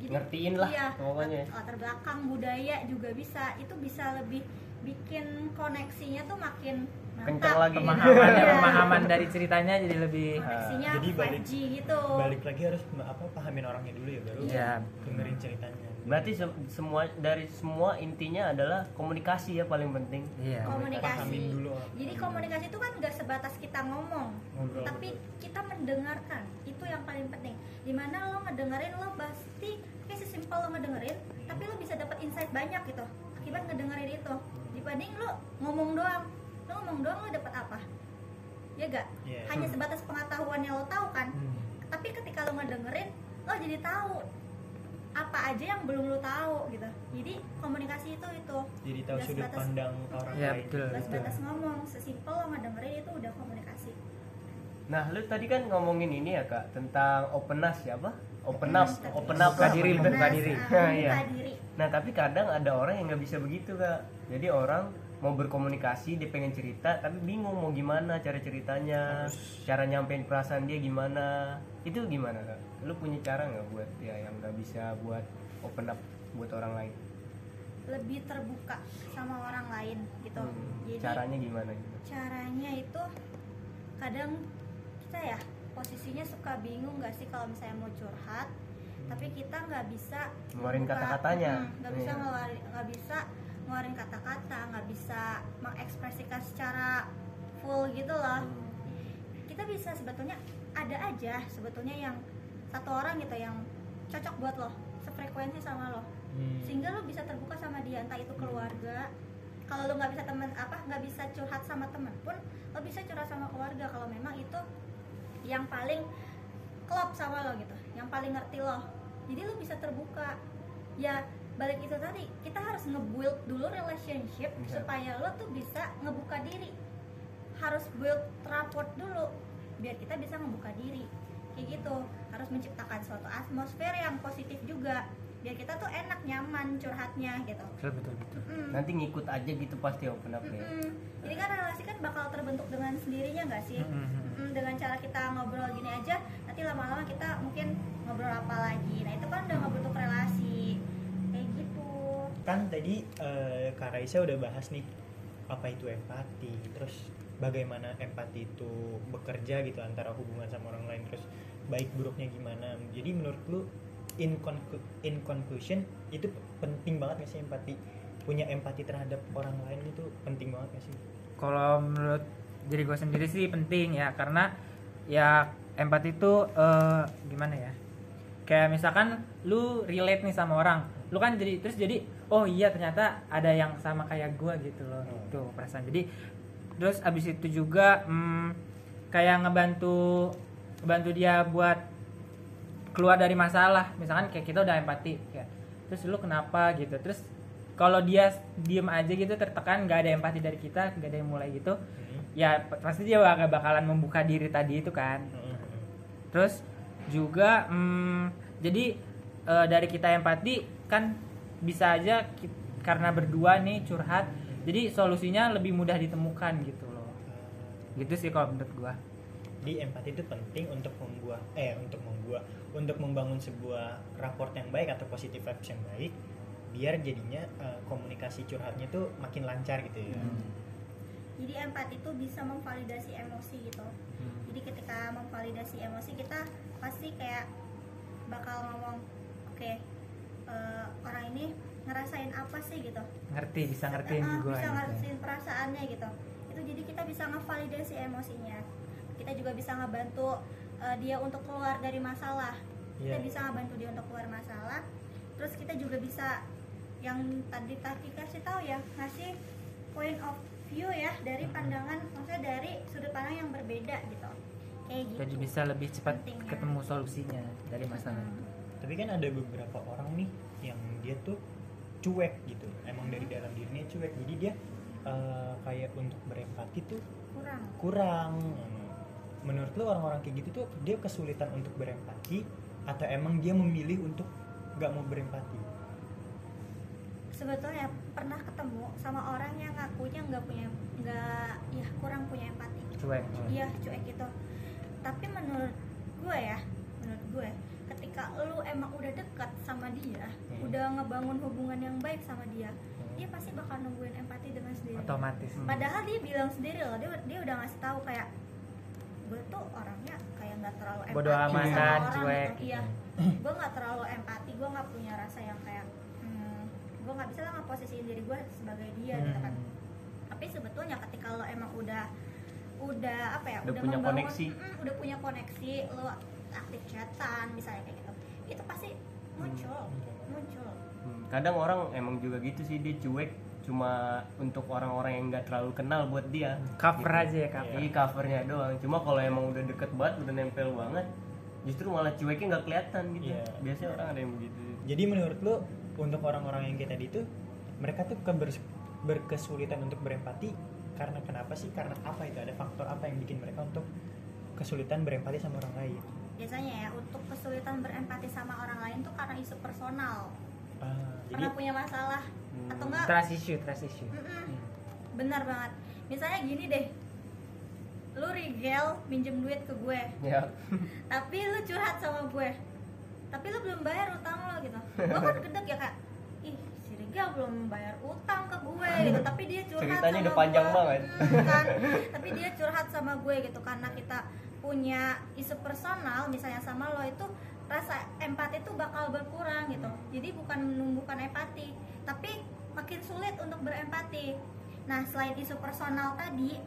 Jadi, Ngertiin lah iya, pokoknya. lat- latar belakang budaya juga bisa itu bisa lebih bikin koneksinya tuh makin Kencang lagi. pemahaman Iya. pemahaman dari ceritanya jadi lebih koneksinya Jadi balik- 5G gitu. balik lagi harus apa pahamin orangnya dulu ya baru Iya. dengerin ceritanya. Berarti se- semua dari semua intinya adalah komunikasi ya paling penting. iya. Komunikasi. Pahamin dulu. Jadi komunikasi itu kan gak sebatas kita ngomong Ngobrol, tapi betul. kita mendengarkan. Itu yang paling penting. Di mana lo ngedengerin lo pasti kayak sesimpel lo ngedengerin tapi lo bisa dapat insight banyak gitu. Akibat ngedengerin itu dibanding lo ngomong doang lo ngomong doang lo dapat apa ya gak Iya. hanya sebatas pengetahuan yang lo tahu kan Hmm. tapi ketika lo ngedengerin lo jadi tahu apa aja yang belum lo tahu gitu jadi komunikasi itu itu jadi tahu sudut sebatas- pandang orang Iya, lain betul. Gak sebatas ngomong sesimpel lo ngedengerin itu udah komunikasi Nah, lu tadi kan ngomongin ini ya kak tentang openness ya apa? Open Openness, up, open up Buka diri, gitu. membuka diri. Nah, Nah, membuka iya. diri Nah, tapi kadang ada orang yang nggak bisa begitu kak. Jadi orang mau berkomunikasi, dia pengen cerita, tapi bingung mau gimana cara ceritanya, cara nyampein perasaan dia gimana. Itu gimana kak? Lu punya cara nggak buat dia yang nggak bisa buat open up buat orang lain? lebih terbuka sama orang lain gitu Hmm, jadi caranya gimana gitu? caranya itu kadang kita ya posisinya suka bingung gak sih kalau misalnya mau curhat tapi kita nggak bisa Ngeluarin kata-katanya. Nggak bisa Iya. ngeluarin nggak bisa ngeluarin kata-kata nggak bisa mengekspresikan secara full gitu loh. Kita bisa sebetulnya ada aja sebetulnya yang satu orang gitu yang cocok buat lo sefrekuensi sama lo. Hmm. sehingga lo bisa terbuka sama dia entah itu keluarga. Kalau lo nggak bisa temen apa nggak bisa curhat sama temen pun lo bisa curhat sama keluarga kalau memang itu yang paling klop sama lo gitu yang paling ngerti lo. Jadi lo bisa terbuka. Ya balik itu tadi kita harus nge-build dulu relationship Bisa. supaya lo tuh bisa ngebuka diri harus build rapport dulu biar kita bisa ngebuka diri kayak gitu harus menciptakan suatu atmosfer yang positif juga biar kita tuh enak nyaman curhatnya gitu betul betul betul Mm-mm. Nanti ngikut aja gitu pasti open up ya. Mm-mm. jadi kan relasi kan bakal terbentuk dengan sendirinya nggak sih. Mm, dengan cara kita ngobrol gini aja nanti lama-lama kita mungkin ngobrol apa lagi nah itu kan udah ngebentuk relasi kan tadi eh, Kak Raisa udah bahas nih apa itu empati terus bagaimana empati itu bekerja gitu antara hubungan sama orang lain terus baik buruknya gimana. Jadi menurut lu in, conclu- in conclusion itu penting banget gak sih empati? Punya empati terhadap orang lain itu penting banget gak sih? Kalau menurut diri gue sendiri sih penting ya karena ya empati itu eh, gimana ya? Kayak misalkan lu relate nih sama orang lu kan jadi terus jadi oh iya ternyata ada yang sama kayak gue gitu loh Hmm. gitu perasaan jadi terus abis itu juga hmm, kayak ngebantu ngebantu dia buat keluar dari masalah misalkan kayak kita udah empati kayak terus lu kenapa gitu terus kalau dia diem aja gitu tertekan nggak ada empati dari kita nggak ada yang mulai gitu Hmm. ya pasti dia gak bakalan membuka diri tadi itu kan Hmm. terus juga hmm, jadi eh, dari kita empati kan bisa aja ki- karena berdua nih curhat jadi solusinya lebih mudah ditemukan gitu loh. Gitu sih kalau menurut gua. Jadi empati itu penting untuk membuat eh untuk membuat untuk membangun sebuah raport yang baik atau positive vibes yang baik biar jadinya eh, komunikasi curhatnya tuh makin lancar gitu ya. jadi empati itu bisa memvalidasi emosi gitu. Jadi ketika memvalidasi emosi kita pasti kayak bakal ngomong oke eh, orang ini ngerasain apa sih gitu? Ngerti bisa ngertiin Ah, gua bisa gitu. ngertiin perasaannya gitu. Itu jadi kita bisa ngevalidasi emosinya. Kita juga bisa ngebantu eh, dia untuk keluar dari masalah. Kita Iya. bisa ngebantu dia untuk keluar masalah. Terus kita juga bisa yang tadi tadi kasih tahu ya ngasih point of view ya dari pandangan maksudnya dari sudut pandang yang berbeda gitu. Kayak gitu jadi bisa lebih cepat Pentingnya. ketemu solusinya dari masalah. Itu tapi kan ada beberapa orang nih yang dia tuh cuek gitu. Emang dari dalam dirinya cuek. Jadi dia eh, kayak untuk berempati tuh kurang. kurang. Menurut lu orang-orang kayak gitu tuh dia kesulitan untuk berempati atau emang dia memilih untuk nggak mau berempati? Sebetulnya pernah ketemu sama orang yang ngakunya nggak punya nggak ya kurang punya empati. Cuek iya cuek gitu. Tapi menurut gue ya menurut gue ketika lu emang udah dekat sama dia Hmm. udah ngebangun hubungan yang baik sama dia Hmm. dia pasti bakal nungguin empati dengan sendirinya otomatis padahal dia bilang sendiri loh dia dia udah ngasih tahu kayak gue tuh orangnya kayak nggak terlalu empati Bodo sama orang cuek. gitu. iya gue nggak terlalu empati gue nggak punya rasa yang kayak hmm, gue nggak bisa lah ngeposisiin diri gue sebagai dia gitu kan Hmm. tapi sebetulnya ketika lo emang udah udah apa ya Udah punya membangun- koneksi. Mm, udah punya koneksi lo aktif chatan misalnya kayak gitu itu pasti muncul muncul Hmm, kadang orang emang juga gitu sih dia cuek cuma untuk orang-orang yang nggak terlalu kenal buat dia cover Gitu. aja ya cover Iya covernya doang. Cuma kalau emang udah deket banget, udah nempel banget, justru malah cueknya nggak kelihatan gitu. Iya. Biasanya orang ada yang begitu. jadi menurut lu untuk orang-orang yang kayak tadi tuh mereka tuh keber- berkesulitan untuk berempati karena kenapa sih karena apa itu ada faktor apa yang bikin mereka untuk kesulitan berempati sama orang lain biasanya ya untuk kesulitan berempati sama orang lain tuh karena isu personal jadi pernah punya masalah Hmm. atau enggak trust issue trust issue Mm-mm. benar banget misalnya gini deh lu rigel minjem duit ke gue Ya. tapi lu curhat sama gue tapi lu belum bayar utang lo gitu gue kan gedek ya kak ih si Rigel belum bayar utang ke gue gitu tapi dia curhat Ceritanya sama udah panjang gue. banget. Hmm, kan tapi dia curhat sama gue gitu karena kita punya isu personal misalnya sama lo itu rasa empati itu bakal berkurang gitu. Jadi bukan menumbuhkan empati tapi makin sulit untuk berempati. Nah selain isu personal tadi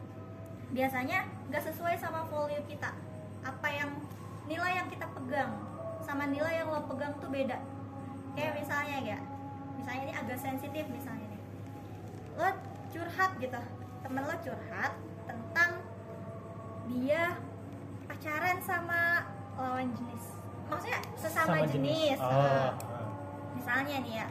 biasanya nggak sesuai sama value kita. Apa yang nilai yang kita pegang sama nilai yang lo pegang tuh beda. Kayak misalnya ya misalnya ini agak sensitif misalnya nih. Lo curhat gitu temen lo curhat tentang dia pacaran sama lawan jenis maksudnya sesama jenis, Oh, Nah, ah. misalnya nih ya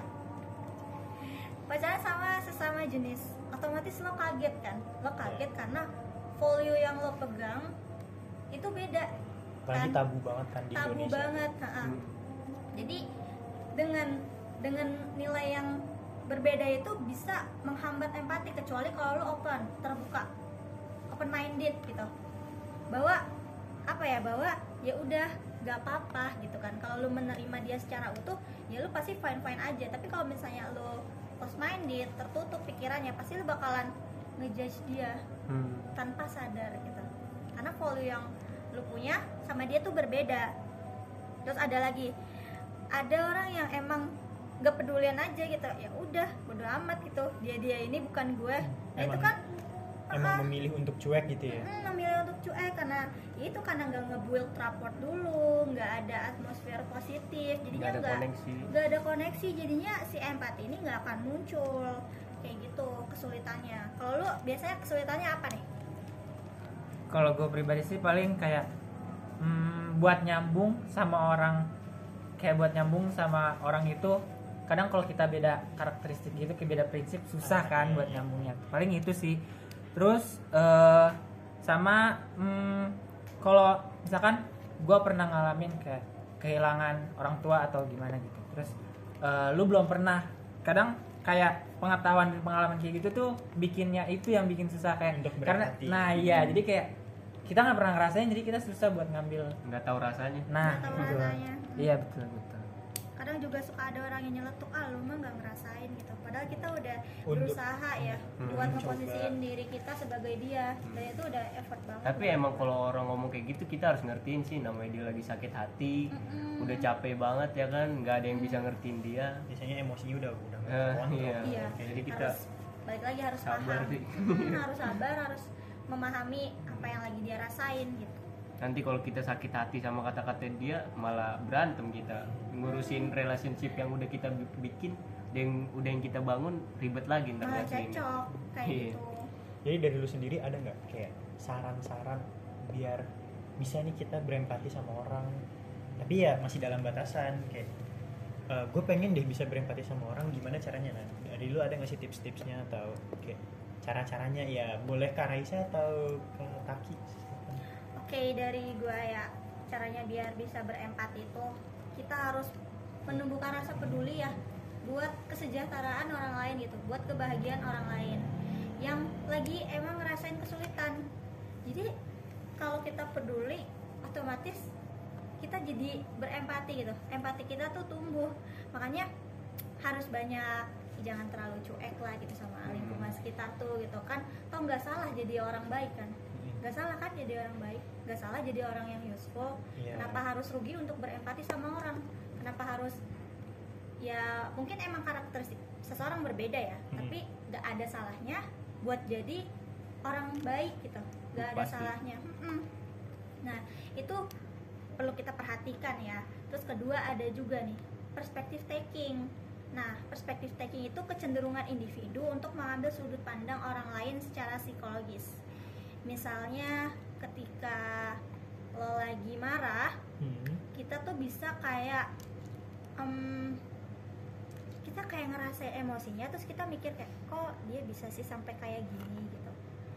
pacaran sama sesama jenis otomatis lo kaget kan lo kaget karena value yang lo pegang itu beda apalagi kan? tabu banget kan di tabu Indonesia banget ha-ha. Hmm. jadi dengan dengan nilai yang berbeda itu bisa menghambat empati kecuali kalau lo open terbuka open minded gitu bahwa apa ya bahwa ya udah gak apa-apa gitu kan. Kalau lo menerima dia secara utuh ya lo pasti fine fine aja. Tapi kalau misalnya lo close minded tertutup pikirannya pasti lo bakalan ngejudge dia Hmm. tanpa sadar gitu. Karena value yang lu punya sama dia tuh berbeda. Terus ada lagi ada orang yang emang gak pedulian aja gitu. Ya udah bodo amat gitu. Dia dia ini bukan gue. Nah itu kan emang ah, memilih untuk cuek gitu ya? Mm, memilih untuk cuek karena itu karena nggak ngebuild rapport dulu nggak ada atmosfer positif jadinya Nggak ada nggak koneksi. nggak ada koneksi jadinya si empati ini nggak akan muncul. Kayak gitu kesulitannya. Kalau lu biasanya kesulitannya apa nih? Kalau gue pribadi sih paling kayak hmm, buat nyambung sama orang kayak buat nyambung sama orang itu kadang kalau kita beda karakteristik gitu kayak beda prinsip susah kan buat nyambungnya. Paling itu sih. Terus eh, sama hmm, kalau misalkan gue pernah ngalamin kayak kehilangan orang tua atau gimana gitu terus eh, lu belum pernah kadang kayak pengetahuan dan pengalaman kayak gitu tuh bikinnya itu yang bikin susah kayak Untuk karena berempati. nah iya jadi kayak kita nggak pernah ngerasain jadi kita susah buat ngambil Nggak tahu rasanya. nah Nggak tahu itu rasanya. iya betul betul kadang juga suka ada orang yang nyeletuk ah lu mah nggak ngerasain gitu padahal kita udah Untuk- berusaha ya Hmm, buat coba. ngeposisiin diri kita sebagai dia dan itu udah effort banget Tapi emang kalau orang ngomong kayak gitu kita harus ngertiin sih namanya dia lagi sakit hati, Mm-mm. udah capek banget ya kan, nggak ada yang bisa ngertiin dia. biasanya emosinya udah udah nggak kontrol. iya. iya Jadi kita harus balik lagi harus sabar paham sih. Hmm, harus sabar harus memahami apa yang lagi dia rasain gitu Nanti kalau kita sakit hati sama kata-kata dia malah berantem kita. Ngurusin relationship yang udah kita bi- bikin, yang udah yang kita bangun ribet lagi ntar ini. cocok kayak Iya. gitu. Jadi dari lu sendiri ada nggak kayak saran-saran biar bisa nih kita berempati sama orang? Tapi ya masih dalam batasan kayak gue pengen deh bisa berempati sama orang gimana caranya? Nah dari lu ada nggak sih tips-tipsnya atau kayak cara-caranya? Ya boleh ke Raisa atau ke Taki Oke dari gua ya caranya biar bisa berempati itu kita harus menumbuhkan rasa peduli ya buat kesejahteraan orang lain gitu, buat kebahagiaan orang lain yang lagi emang ngerasain kesulitan. Jadi kalau kita peduli otomatis kita jadi berempati gitu. Empati kita tuh tumbuh. Makanya harus banyak jangan terlalu cuek lah gitu sama lingkungan sekitar tuh gitu kan toh nggak salah jadi orang baik kan nggak salah kan jadi orang baik nggak salah jadi orang yang useful Iya. kenapa harus rugi untuk berempati sama orang kenapa harus ya mungkin emang karakteristik seseorang berbeda ya Hmm. tapi nggak ada salahnya buat jadi orang baik gitu nggak ada Pasti. salahnya Mm-mm. nah itu perlu kita perhatikan ya terus kedua ada juga nih perspektif taking nah perspektif taking itu kecenderungan individu untuk mengambil sudut pandang orang lain secara psikologis misalnya ketika lo lagi marah Hmm. kita tuh bisa kayak em, kita kayak ngerasa emosinya terus kita mikir kayak kok dia bisa sih sampai kayak gini? gitu.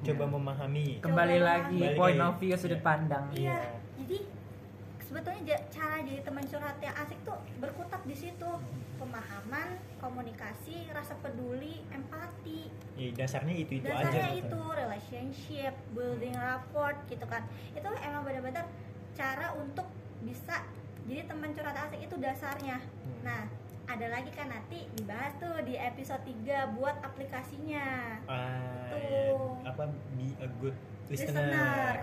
Coba memahami. Kembali Coba lagi point of view sudut Iya. pandang. Iya. iya. Jadi sebetulnya cara jadi teman curhat yang asik tuh berkutat di situ pemahaman komunikasi rasa peduli empati ya dasarnya itu itu aja dasarnya gitu. itu relationship building rapport gitu kan itu emang benar-benar cara untuk bisa jadi teman curhat asik itu dasarnya Hmm. nah ada lagi kan nanti dibahas tuh di episode 3 buat aplikasinya ah, Tuh. ya. apa be a good listener, listener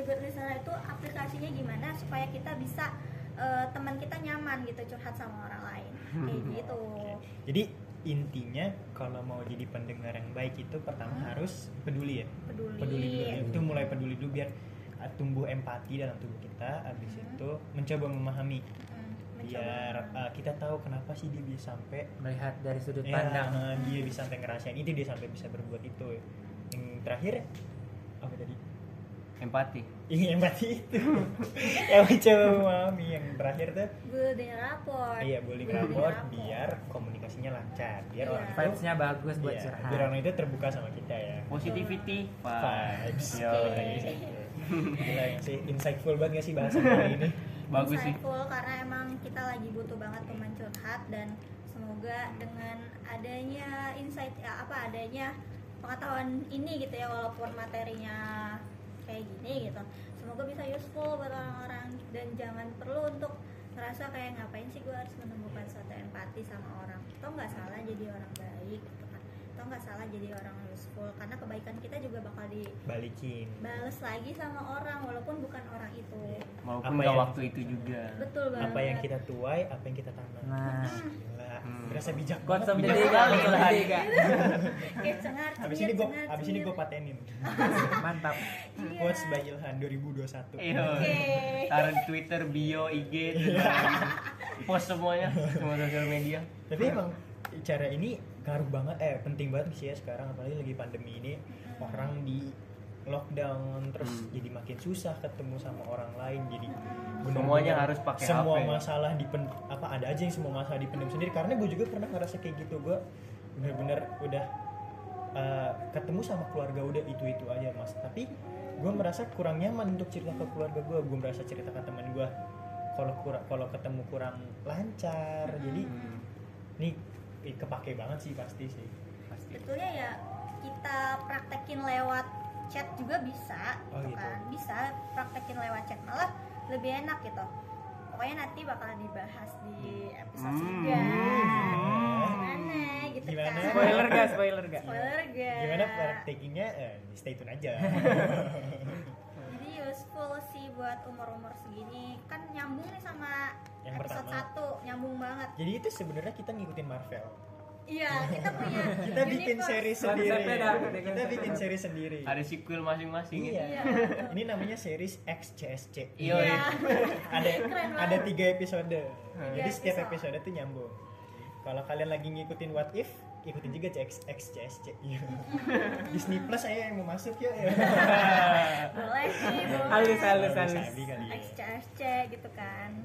Good Listener itu aplikasinya gimana supaya kita bisa eh, teman kita nyaman gitu curhat sama orang lain kayak gitu Oke. Jadi intinya kalau mau jadi pendengar yang baik itu pertama Hmm. harus peduli ya. peduli, Peduli dulu. ya. Itu mulai peduli dulu biar uh, tumbuh empati dalam tubuh kita. Habis Hmm. itu mencoba memahami Hmm, biar uh, kita tahu kenapa sih dia bisa sampai melihat dari sudut ya, pandang uh, dia bisa sampai ngerasain itu dia sampai bisa berbuat itu. Yang terakhir apa tadi? empati. Ini empati itu. yang mencoba memahami yang terakhir tuh. Building rapport iya building rapport biar komunikasinya lancar biar Iya. orang itu vibes-nya bagus buat Iya, curhat. biar orang itu terbuka sama kita ya. Positivity vibes. Yo, Oke. gila yang sih insightful banget gak sih bahasan kali ini? Bagus sih. Insightful karena emang kita lagi butuh banget teman curhat dan semoga dengan adanya insight ya apa adanya pengetahuan ini gitu ya walaupun materinya kayak gini gitu. Semoga bisa useful buat orang-orang dan jangan perlu untuk ngerasa kayak ngapain sih gue harus menemukan suatu empati sama orang? Atau nggak salah jadi orang baik gitu kan. Atau nggak salah jadi orang useful. Karena kebaikan kita juga bakal balikin. dibales lagi sama orang walaupun bukan orang itu. Walaupun Apa yang- waktu itu juga. Betul banget apa yang kita tuai apa yang kita tanam. Nah Hmm. berasa bijak of the Bijak. Kayak cengar habis ini gue cengar, habis ini gue patenin mantap Iya. quotes by Ilhan 2021 Iya. Oke. taruh Twitter, bio, IG, terus post semuanya semua sosial media. tapi emang cara ini ngaruh banget eh penting banget sih ya sekarang apalagi lagi pandemi ini orang di lockdown terus Hmm. jadi makin susah ketemu sama orang lain jadi bener-bener Semuanya harus pakai semua HP. masalah dipen apa ada aja yang semua masalah dipendam sendiri karena gue juga pernah ngerasa kayak gitu gue bener-bener udah uh, ketemu sama keluarga udah itu itu aja mas tapi gue merasa kurang nyaman untuk cerita ke keluarga gue gue merasa cerita ke teman gue kalau kurang kalau ketemu kurang lancar jadi Hmm, ini kepake banget sih pasti sih pasti. Sebetulnya ya kita praktekin lewat chat juga bisa Oh, gitu gitu. kan. Bisa praktekin lewat chat malah lebih enak gitu. Pokoknya nanti bakal dibahas di episode Hmm. 3 Hmm. gimana? Gitu Gimana? kan. Spoiler gak spoiler gak spoiler gak gimana praktekingnya eh, stay tune aja. Jadi useful sih buat umur-umur segini. Kan nyambung nih sama Yang episode pertama. 1 nyambung banget. Jadi itu sebenarnya kita ngikutin Marvel iya kita punya kita bikin seri sendiri kita bikin seri sendiri Ada sequel masing-masing iya ya. Iya. ini namanya series XCSC Iya. Iya. ada Keren ada tiga episode jadi setiap episode. tuh nyambung kalau kalian lagi ngikutin what if ikutin juga CX CSC Iya. Disney Plus saya yang mau masuk ya, boleh sih boleh halus halus halus ya. XCSC gitu kan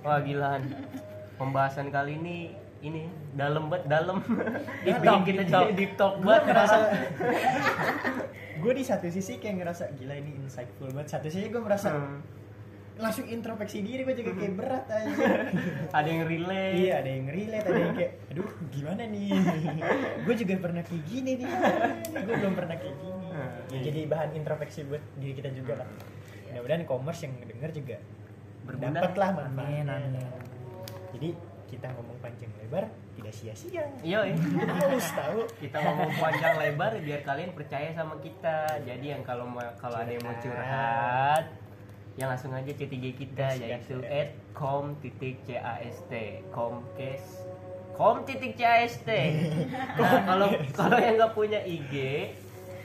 Wah gilaan. Pembahasan kali ini ini dalam banget dalam. Talk, kita jadi talk. deep talk gue banget ngerasa gue di satu sisi kayak ngerasa gila ini insightful banget. Satu sisi gue merasa Hmm. langsung introspeksi diri gue juga kayak berat aja Ada yang relate. iya ada yang relate ada yang kayak aduh gimana nih? Gue juga pernah kayak gini nih. Gue belum pernah kayak gini. Ya, jadi bahan introspeksi buat diri kita juga lah. Mudah-mudahan commerce yang denger juga dapat lah manfaatnya. Jadi kita ngomong panjang lebar tidak sia-sia Iya, harus tahu kita ngomong panjang lebar biar kalian percaya sama kita. Jadi yang kalau mau kalau ada yang mau curhat, yang langsung aja C3 kita yaitu ya. at com titik cast comcast com titik cast. Nah kalau kalau yang nggak punya IG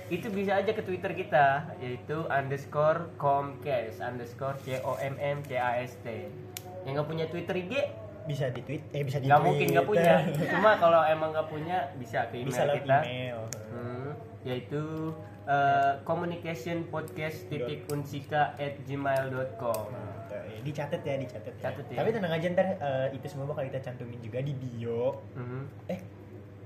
itu bisa aja ke Twitter kita yaitu underscore comcast underscore c o m m c a s t. Yang nggak punya Twitter IG bisa di tweet eh bisa di nggak mungkin nggak punya. Cuma kalau emang nggak punya bisa ke email bisa kita. email Hmm, yaitu uh, communication podcast titik unsika at gmail.com Nah, dicatat ya dicatat ya. Ya. tapi tenang aja ntar eh, itu semua bakal kita cantumin juga di bio Mhm. eh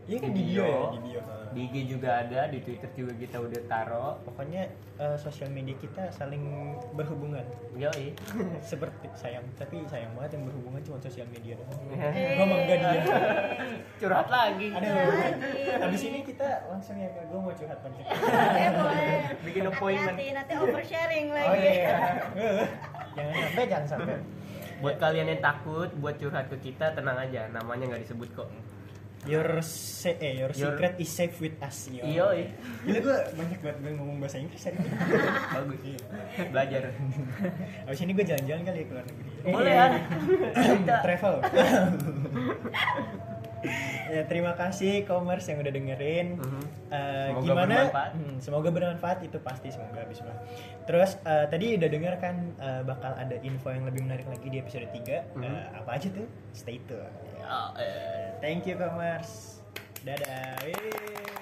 iya kan Di bio, ya di bio di IG juga ada di Twitter juga kita udah taro. Pokoknya eh, sosial media kita saling berhubungan. Yoi. Seperti sayang tapi sayang banget yang berhubungan cuma sosial media doang. Eh. gue mangga dia. Curhat lagi. Aduh habis ini kita langsung ya gue mau curhat panjang eh boleh. Bikin appointment. hati-hati nanti oversharing lagi. oh iya. Jangan sampai jangan sampai. Buat kalian yang takut buat curhat ke kita tenang aja. Namanya nggak disebut kok Your se eh, your Your- secret is safe with us. Yo. Yoi. Gila gue banyak banget gue ngomong bahasa Inggris hari ini. bagus belajar Abis ini gue jalan-jalan kali ya ke luar negeri. boleh ya Travel. ya terima kasih commerce yang udah dengerin. Mhm. Eh, Semoga gimana? bermanfaat. Hmm, semoga bermanfaat itu pasti semoga Bismillah. Terus eh, tadi udah denger kan eh, bakal ada info yang lebih menarik lagi di episode 3 Mhm. Eh, Apa aja tuh? Stay tune. Ya, eh. Thank you commerce. Dadah. Yeay.